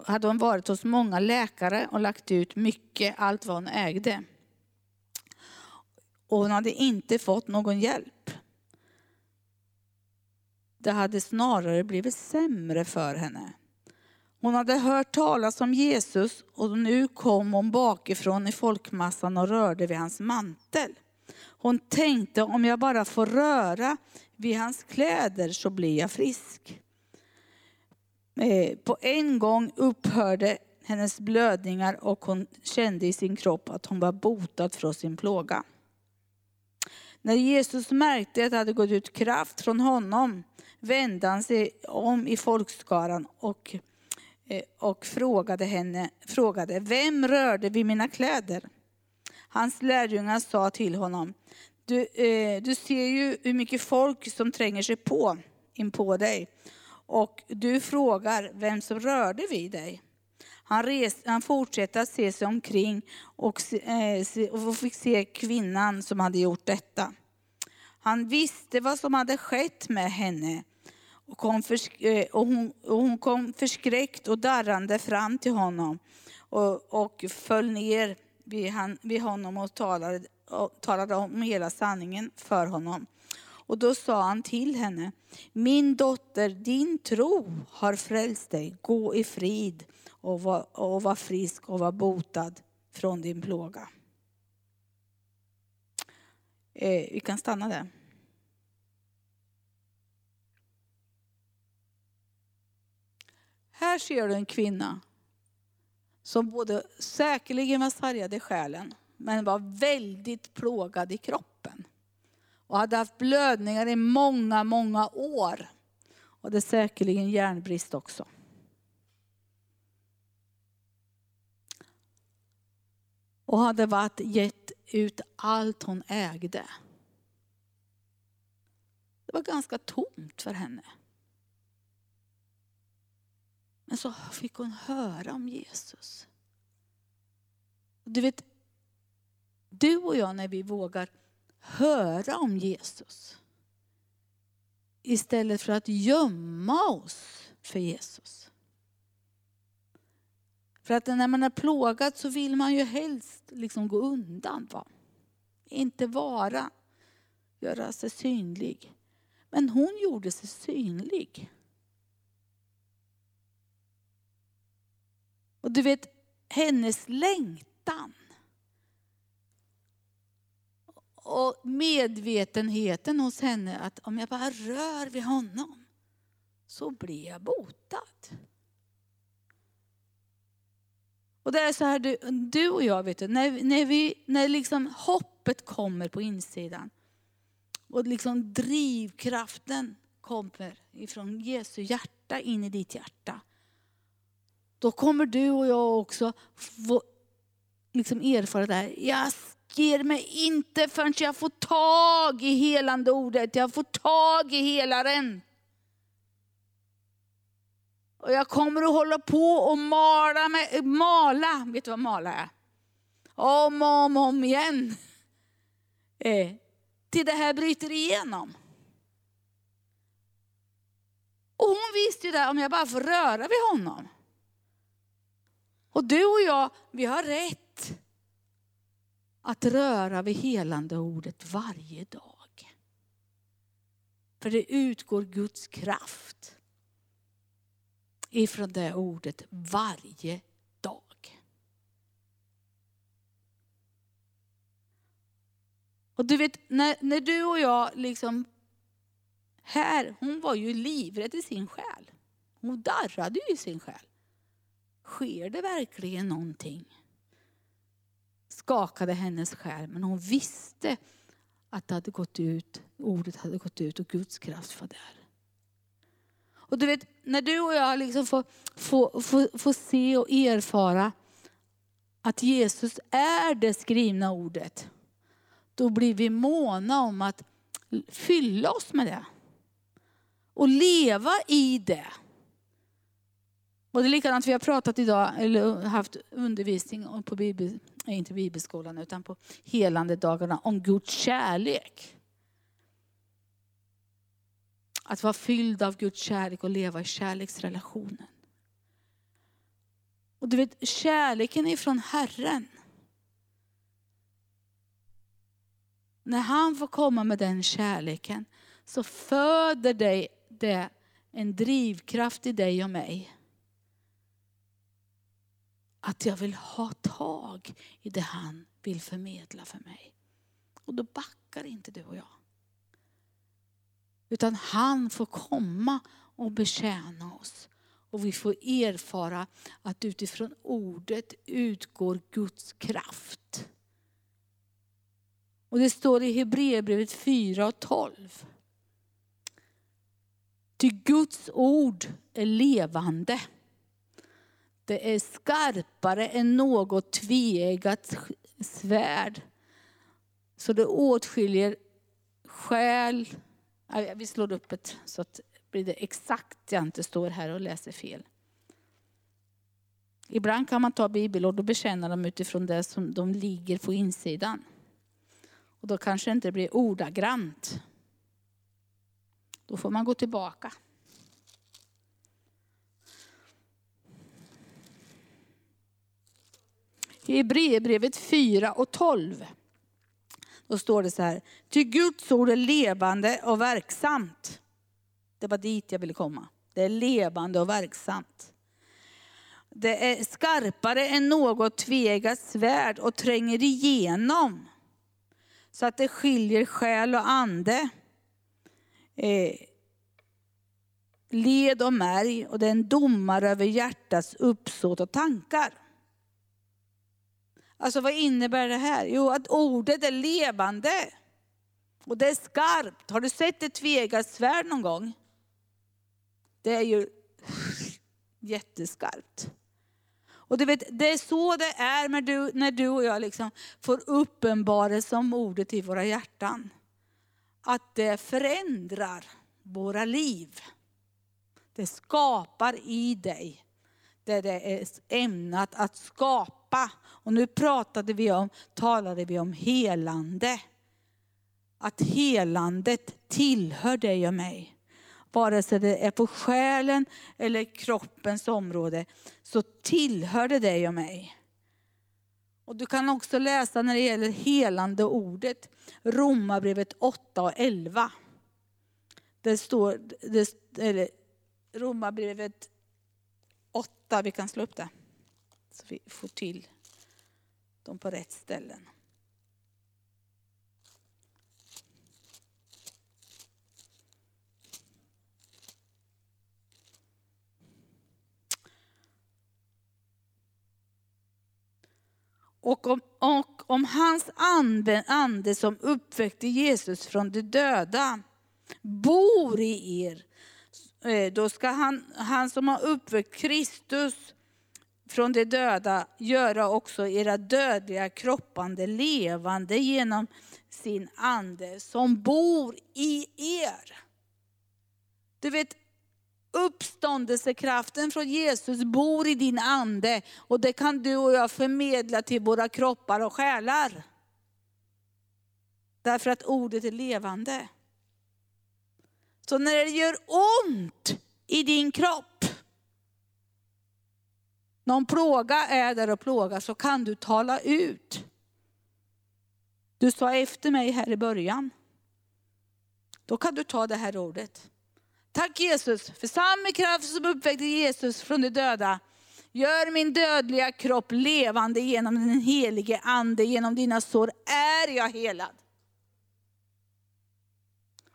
hade hon varit hos många läkare och lagt ut mycket, allt vad hon ägde. Och hon hade inte fått någon hjälp. det hade snarare blivit sämre för henne. Hon hade hört talas om Jesus och nu kom hon bakifrån i folkmassan och rörde vid hans mantel. Hon tänkte om jag bara får röra vid hans kläder så blir jag frisk. Eh, på en gång upphörde hennes blödningar och hon kände i sin kropp att hon var botad från sin plåga. När Jesus märkte att det hade gått ut kraft från honom vände han sig om i folkskaran och, Eh, och frågade henne, frågade, vem rörde vid mina kläder? Hans lärjungar sa till honom, du, eh, du ser ju hur mycket folk som tränger sig på in på dig och du frågar vem som rörde vid dig. Han, res, han fortsatte att se sig omkring och, eh, och fick se kvinnan som hade gjort detta. Han visste vad som hade skett med henne och, kom eh, och, hon, och hon kom förskräckt och darrande fram till honom och, och föll ner vid, han, vid honom och talade, och talade om hela sanningen för honom. Och då sa han till henne, min dotter, din tro har frälst dig. Gå i frid och var, och var frisk och var botad från din plåga. Eh, vi kan stanna där. Här ser du en kvinna som både säkerligen var sargad i själen, men var väldigt plågad i kroppen. Och hade haft blödningar i många, många år. Och det är säkerligen järnbrist också. Och hade varit gett ut allt hon ägde. Det var ganska tomt för henne. Men så fick hon höra om Jesus. Du vet, du och jag när vi vågar höra om Jesus istället för att gömma oss för Jesus. För att när man är plågad så vill man ju helst liksom gå undan. Va? Inte vara, göra sig synlig. Men hon gjorde sig synlig. Och du vet, hennes längtan och medvetenheten hos henne att om jag bara rör vid honom så blir jag botad. Och det är så här, du, du och jag, vet du, när, när, vi, när liksom hoppet kommer på insidan och liksom drivkraften kommer ifrån Jesu hjärta in i ditt hjärta. Då kommer du och jag också få liksom erfara det här. Jag ger mig inte förrän jag får tag i helande ordet. Jag får tag i helaren. Och jag kommer att hålla på och mala, med, mala. vet du vad mala är? Om och om, om igen. Eh, till det här bryter igenom. Och hon visste ju det, om jag bara får röra vid honom. Och du och jag, vi har rätt att röra vid helande ordet varje dag. För det utgår Guds kraft ifrån det ordet varje dag. Och du vet, när, när du och jag liksom, här, hon var ju livrädd i sin själ. Hon darrade ju i sin själ. Sker det verkligen någonting? Skakade hennes själ, men hon visste att det hade gått ut, ordet hade gått ut och Guds kraft var där. Och du vet, när du och jag liksom får, får, får, får se och erfara att Jesus är det skrivna ordet, då blir vi måna om att fylla oss med det. Och leva i det. Och det är likadant, vi har pratat idag, eller haft undervisning på Bibel, eh, inte bibelskolan, utan på helande dagarna om Guds kärlek. Att vara fylld av Guds kärlek och leva i kärleksrelationen. Och du vet, kärleken är från Herren. När han får komma med den kärleken så föder det det en drivkraft i dig och mig. Att jag vill ha tag i det han vill förmedla för mig. Och då backar inte du och jag. Utan han får komma och betjäna oss. Och vi får erfara att utifrån ordet utgår Guds kraft. Och det står i Hebreerbrevet 4 och 12. Ty Guds ord är levande. Det är skarpare än något tveeggat svärd. Så det åtskiljer själ. Vi slår upp det så att blir det exakt jag inte står här och läser fel. Ibland kan man ta bibelord och bekänna dem utifrån det som de ligger på insidan. Och då kanske det inte blir ordagrant. Då får man gå tillbaka. I Hebreerbrevet 4 och 12. Då står det så här. Ty Guds ord är levande och verksamt. Det var dit jag ville komma. Det är levande och verksamt. Det är skarpare än något tvegat svärd och tränger igenom. Så att det skiljer själ och ande. Eh, led och märg och det är en domare över hjärtats uppsåt och tankar. Alltså vad innebär det här? Jo, att ordet är levande. Och det är skarpt. Har du sett ett tvegat svärd någon gång? Det är ju jätteskarpt. Och du vet, det är så det är när du, när du och jag liksom får uppenbarelse om ordet i våra hjärtan. Att det förändrar våra liv. Det skapar i dig det det är ämnat att skapa. Och nu pratade vi om, talade vi om helande. Att helandet tillhör dig och mig. Vare sig det är på själen eller kroppens område så tillhör det dig och mig. Och du kan också läsa när det gäller helande ordet, Romarbrevet 8 och 11. Det står, det, eller Romarbrevet 8, vi kan slå upp det. Så vi får till dem på rätt ställen. Och om, och om hans ande, ande som uppväckte Jesus från de döda bor i er, eh, då ska han, han som har uppväckt Kristus från de döda göra också era dödliga kroppande levande genom sin ande som bor i er. Du vet, Uppståndelsekraften från Jesus bor i din ande och det kan du och jag förmedla till våra kroppar och själar. Därför att ordet är levande. Så när det gör ont i din kropp, någon plåga är där och plåga så kan du tala ut. Du sa efter mig här i början. Då kan du ta det här ordet. Tack Jesus för samma kraft som uppväckte Jesus från de döda. Gör min dödliga kropp levande genom den helige ande. Genom dina sår är jag helad.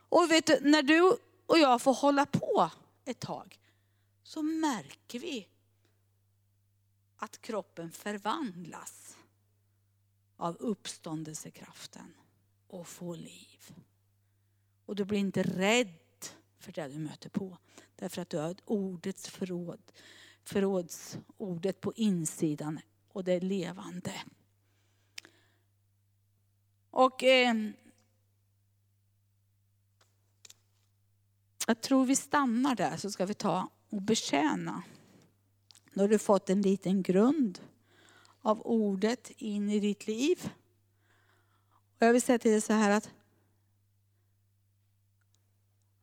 Och vet du, när du och jag får hålla på ett tag så märker vi att kroppen förvandlas av uppståndelsekraften och får liv. Och du blir inte rädd för det du möter på. Därför att du har ordets förråd, förrådsordet på insidan och det är levande. Och eh, jag tror vi stannar där så ska vi ta och betjäna. Nu har du fått en liten grund av ordet in i ditt liv. Och jag vill säga till dig så här att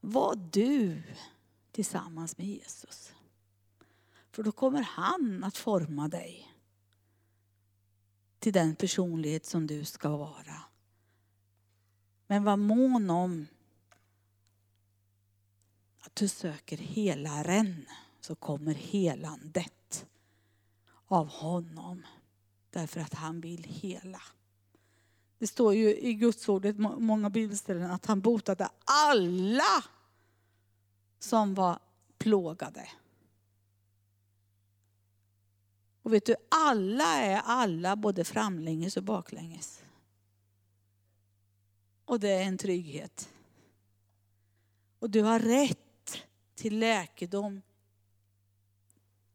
var du tillsammans med Jesus. För då kommer han att forma dig till den personlighet som du ska vara. Men var mån om att att du söker helaren så kommer helandet av honom. Därför att han vill hela. Det står ju i Guds ordet, många bibelställen, att han botade alla som var plågade. Och vet du, alla är alla både framlänges och baklänges. Och det är en trygghet. Och du har rätt till läkedom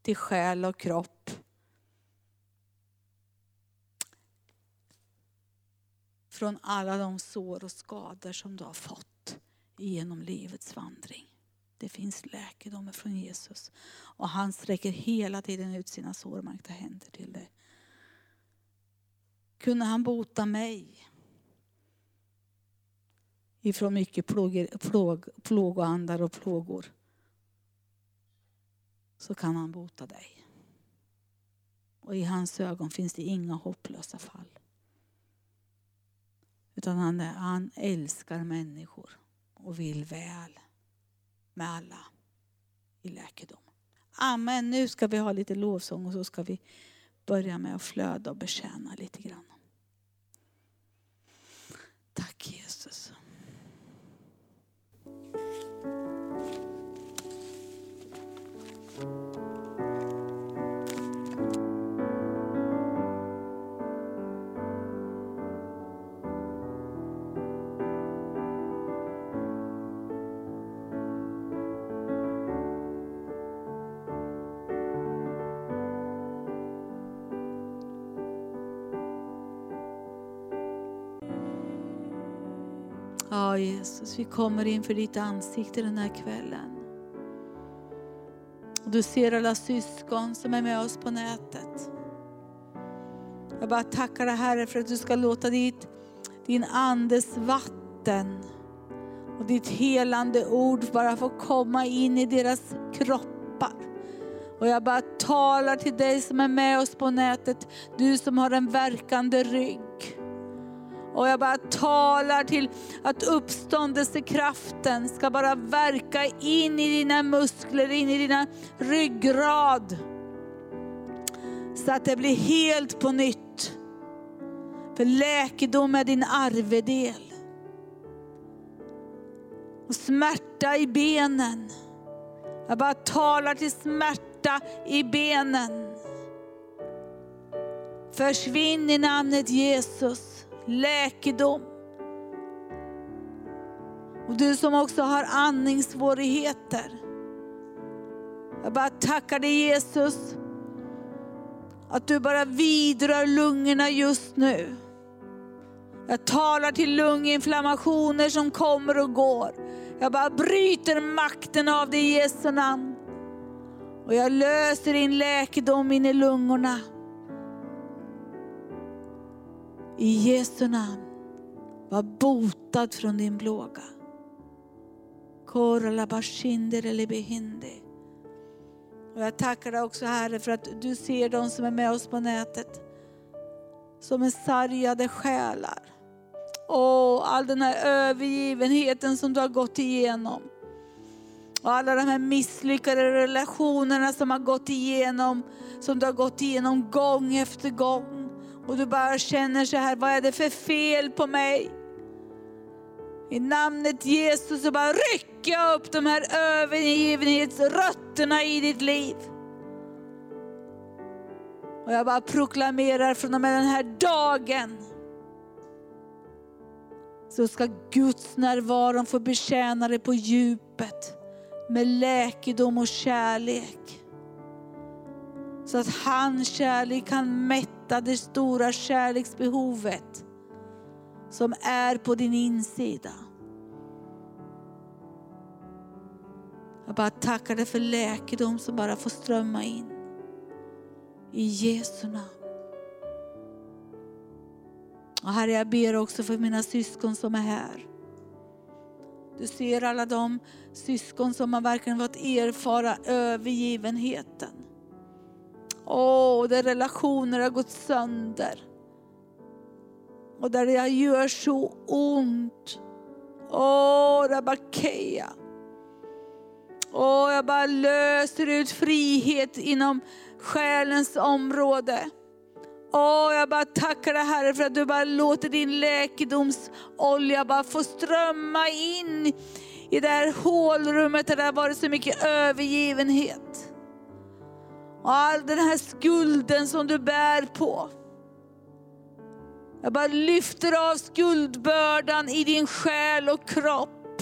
till själ och kropp. Från alla de sår och skador som du har fått genom livets vandring. Det finns läkedom från Jesus. Och han sträcker hela tiden ut sina sårmärkta händer till dig. Kunde han bota mig ifrån mycket plågor, plåg, plågoandar och plågor så kan han bota dig. Och i hans ögon finns det inga hopplösa fall. Utan han, han älskar människor och vill väl med alla i läkedom. Amen. Nu ska vi ha lite lovsång och så ska vi börja med att flöda och betjäna lite grann. Tack Jesus. Jesus, vi kommer inför ditt ansikte den här kvällen. Du ser alla syskon som är med oss på nätet. Jag bara tackar dig Herre för att du ska låta ditt, din andes vatten och ditt helande ord bara få komma in i deras kroppar. Och jag bara talar till dig som är med oss på nätet, du som har en verkande rygg. Och jag bara talar till att uppståndelsekraften ska bara verka in i dina muskler, in i dina ryggrad. Så att det blir helt på nytt. För läkedom är din arvedel. Och smärta i benen. Jag bara talar till smärta i benen. Försvinn i namnet Jesus läkedom. Och du som också har andningssvårigheter. Jag bara tackar dig Jesus, att du bara vidrör lungorna just nu. Jag talar till lunginflammationer som kommer och går. Jag bara bryter makten av det i Jesu namn. Och jag löser din läkedom in i lungorna. I Jesu namn, var botad från din plåga. Och jag tackar dig också Herre för att du ser de som är med oss på nätet som är sargade själar. Åh, all den här övergivenheten som du har gått igenom. Och alla de här misslyckade relationerna som har gått igenom, som du har gått igenom gång efter gång. Och du bara känner så här, vad är det för fel på mig? I namnet Jesus så bara rycker jag upp de här övergivenhetsrötterna i ditt liv. Och jag bara proklamerar från och med den här dagen så ska Guds närvaro få betjäna dig på djupet med läkedom och kärlek. Så att hans kärlek kan mätta det stora kärleksbehovet som är på din insida. Jag bara tackar dig för läkedom som bara får strömma in. I Jesu namn. Och Herre, jag ber också för mina syskon som är här. Du ser alla de syskon som har verkligen fått erfara övergivenheten. Åh, där relationer har gått sönder. Och där det gör så ont. Åh, Rabakeya. Och jag bara löser ut frihet inom själens område. Åh, jag bara tackar dig Herre för att du bara låter din läkedomsolja bara få strömma in i det här hålrummet där det har varit så mycket övergivenhet. Och all den här skulden som du bär på. Jag bara lyfter av skuldbördan i din själ och kropp.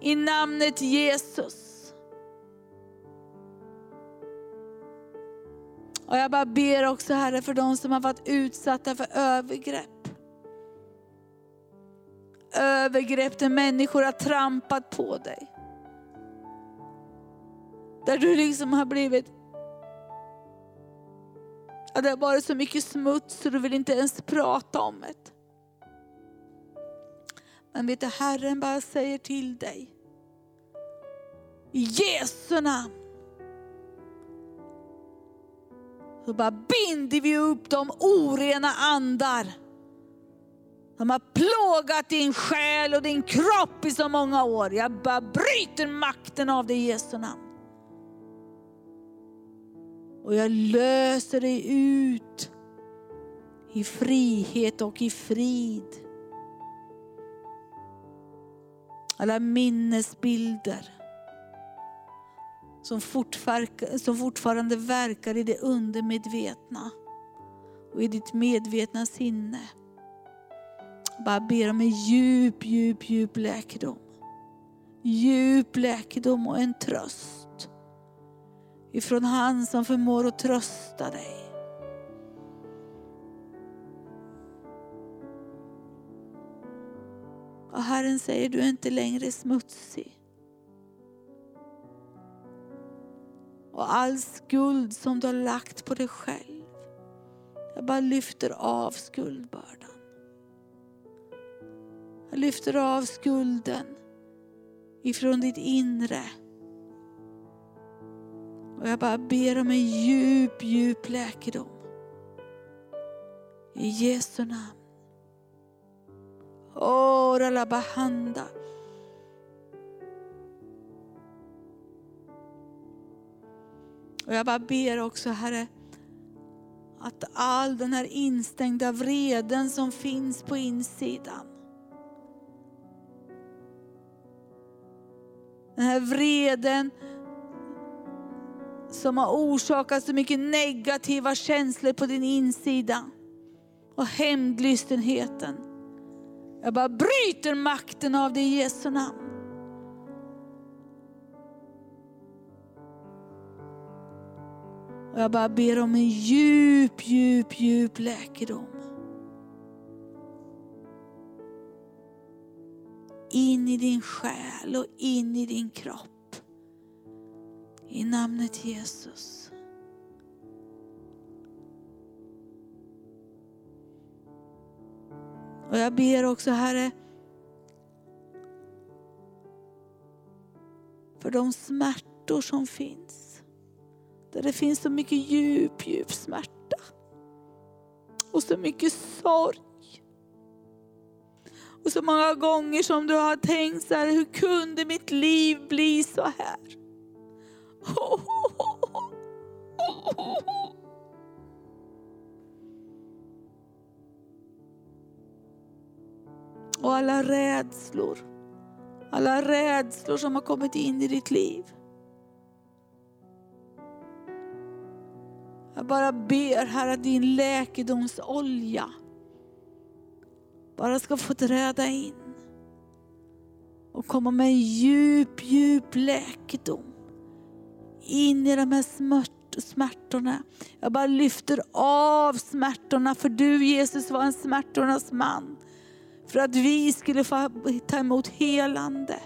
I namnet Jesus. Och jag bara ber också Herre för de som har varit utsatta för övergrepp. Övergrepp där människor har trampat på dig. Där du liksom har blivit Ja, det har varit så mycket smuts så du vill inte ens prata om det. Men vet du, Herren bara säger till dig. I Jesu namn. Så bara binder vi upp de orena andar. De har plågat din själ och din kropp i så många år. Jag bara bryter makten av det i Jesu namn. Och jag löser dig ut i frihet och i frid. Alla minnesbilder som, som fortfarande verkar i det undermedvetna och i ditt medvetna sinne. Bara ber om en djup, djup, djup läkedom. Djup läkedom och en tröst ifrån han som förmår att trösta dig. Och Herren säger, du är inte längre smutsig. Och all skuld som du har lagt på dig själv, jag bara lyfter av skuldbördan. Jag lyfter av skulden ifrån ditt inre. Och jag bara ber om en djup, djup läkedom. I Jesu namn. Ora la bahanda. Och jag bara ber också Herre, att all den här instängda vreden som finns på insidan. Den här vreden som har orsakat så mycket negativa känslor på din insida. Och hämndlystenheten. Jag bara bryter makten av det i Jesu namn. Och jag bara ber om en djup, djup, djup läkedom. In i din själ och in i din kropp. I namnet Jesus. Och jag ber också Herre, för de smärtor som finns. Där det finns så mycket djup, djup smärta. Och så mycket sorg. Och så många gånger som du har tänkt så här, hur kunde mitt liv bli så här? Och alla rädslor, alla rädslor som har kommit in i ditt liv. Jag bara ber Herre att din läkedomsolja bara ska få träda in och komma med en djup, djup läkedom in i de här smärtorna. Jag bara lyfter av smärtorna för du Jesus var en smärtornas man. För att vi skulle få ta emot helande.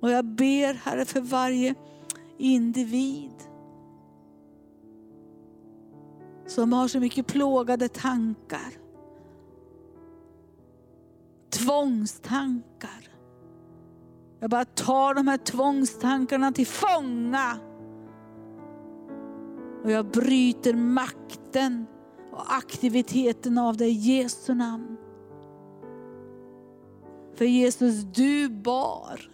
Och jag ber Herre för varje individ som har så mycket plågade tankar tvångstankar. Jag bara tar de här tvångstankarna till fånga. Och jag bryter makten och aktiviteten av det i Jesu namn. För Jesus, du bar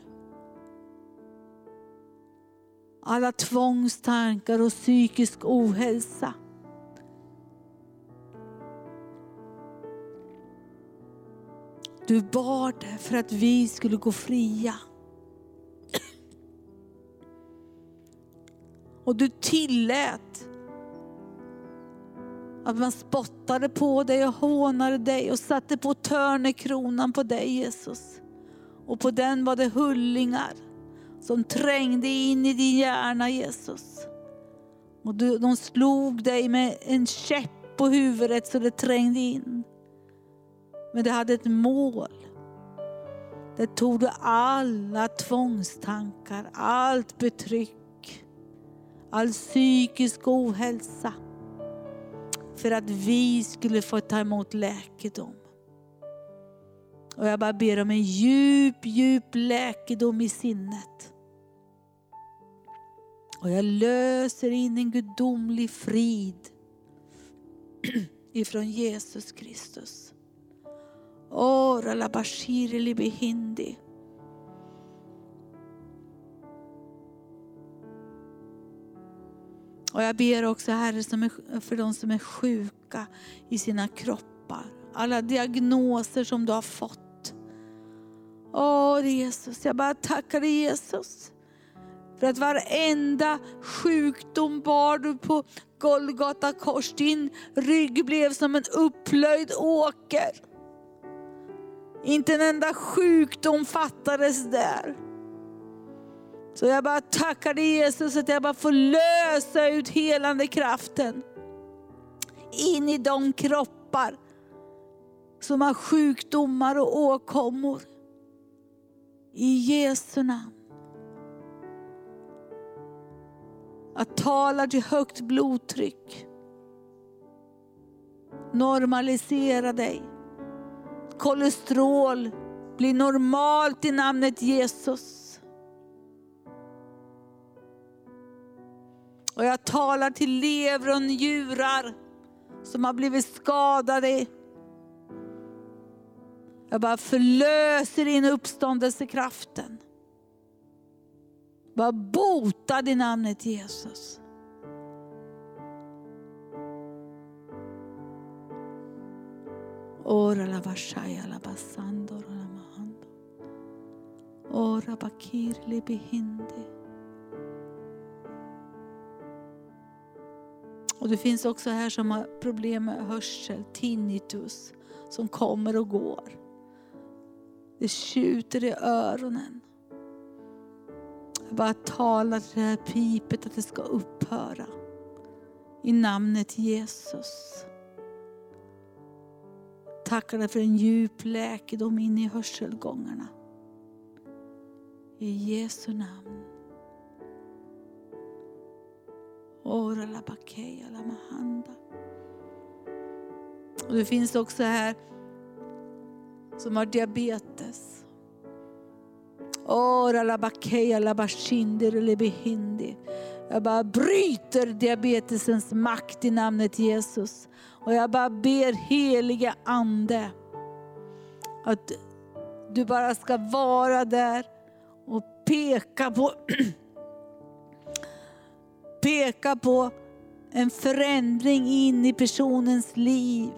alla tvångstankar och psykisk ohälsa. Du bar det för att vi skulle gå fria. Och du tillät att man spottade på dig och hånade dig och satte på törnekronan på dig Jesus. Och på den var det hullingar som trängde in i din hjärna Jesus. Och du, de slog dig med en käpp på huvudet så det trängde in. Men det hade ett mål. Det tog du alla tvångstankar, allt betryck, all psykisk ohälsa. För att vi skulle få ta emot läkedom. Och jag bara ber om en djup, djup läkedom i sinnet. Och jag löser in en gudomlig frid ifrån Jesus Kristus. Ora la bashiri libehindi. Och jag ber också Herre för de som är sjuka i sina kroppar. Alla diagnoser som du har fått. Åh Jesus, jag bara tackar dig Jesus. För att varenda sjukdom bar du på Golgata kors. Din rygg blev som en upplöjd åker. Inte en enda sjukdom fattades där. Så jag bara tackar dig Jesus att jag bara får lösa ut helande kraften in i de kroppar som har sjukdomar och åkommor. I Jesu namn. Att tala till högt blodtryck. Normalisera dig. Kolesterol blir normalt i namnet Jesus. Och jag talar till lever och njurar som har blivit skadade. Jag bara förlöser in uppståndelsekraften. Var botad i namnet Jesus. Ora la vashaya la basando la mahando. Ora bakir li behinde. Och det finns också här som har problem med hörsel, tinnitus, som kommer och går. Det tjuter i öronen. Jag bara talar till det här pipet att det ska upphöra. I namnet Jesus. Tackar dig för en djup läkedom in i hörselgångarna. I Jesu namn. Ora la mahanda. Och det finns också här som har diabetes. Ora la bashinder behindi. Jag bara bryter diabetesens makt i namnet Jesus. Och jag bara ber heliga Ande att du bara ska vara där och peka på, peka på en förändring in i personens liv.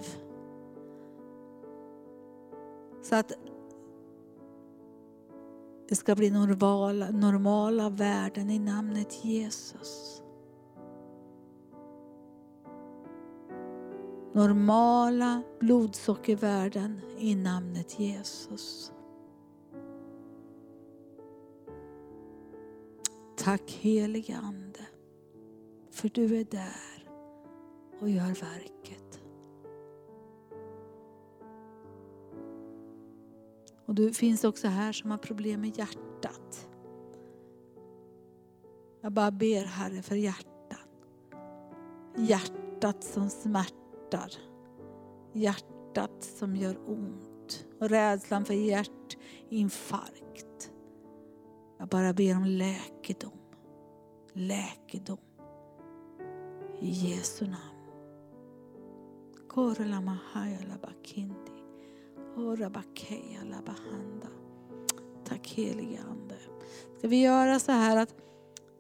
Så att det ska bli normala, normala värden i namnet Jesus. Normala blodsockervärden i namnet Jesus. Tack helige Ande för du är där och gör verket. Och du finns också här som har problem med hjärtat. Jag bara ber Herre för hjärtan. Hjärtat som smärtar. Hjärtat som gör ont. Och rädslan för hjärtinfarkt. Jag bara ber om läkedom. Läkedom. I Jesu namn. Korla mahaya la Tack helige Ande. Ska vi göra så här att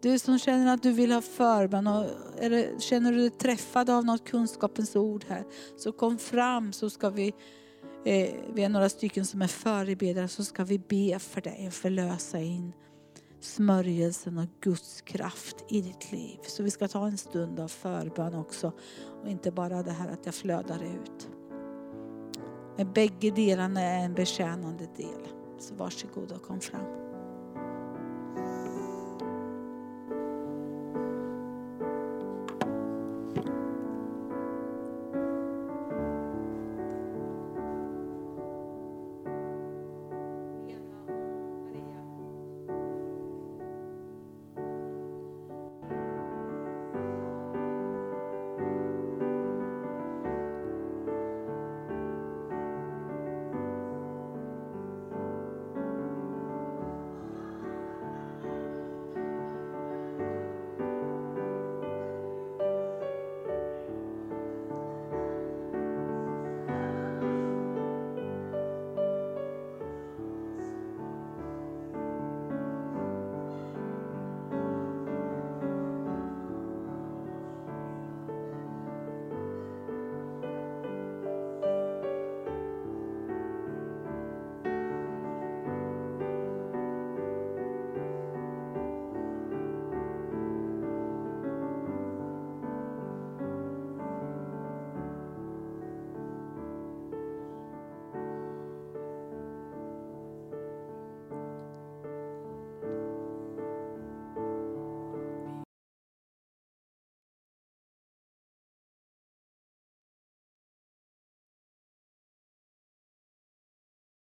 du som känner att du vill ha förbön och eller känner du dig träffad av något kunskapens ord här, så kom fram så ska vi, eh, vi är några stycken som är förebedjare, så ska vi be för dig, förlösa in smörjelsen och Guds kraft i ditt liv. Så vi ska ta en stund av förbön också och inte bara det här att jag flödar ut. Men bägge delarna är en betjänande del. Så varsågod och kom fram.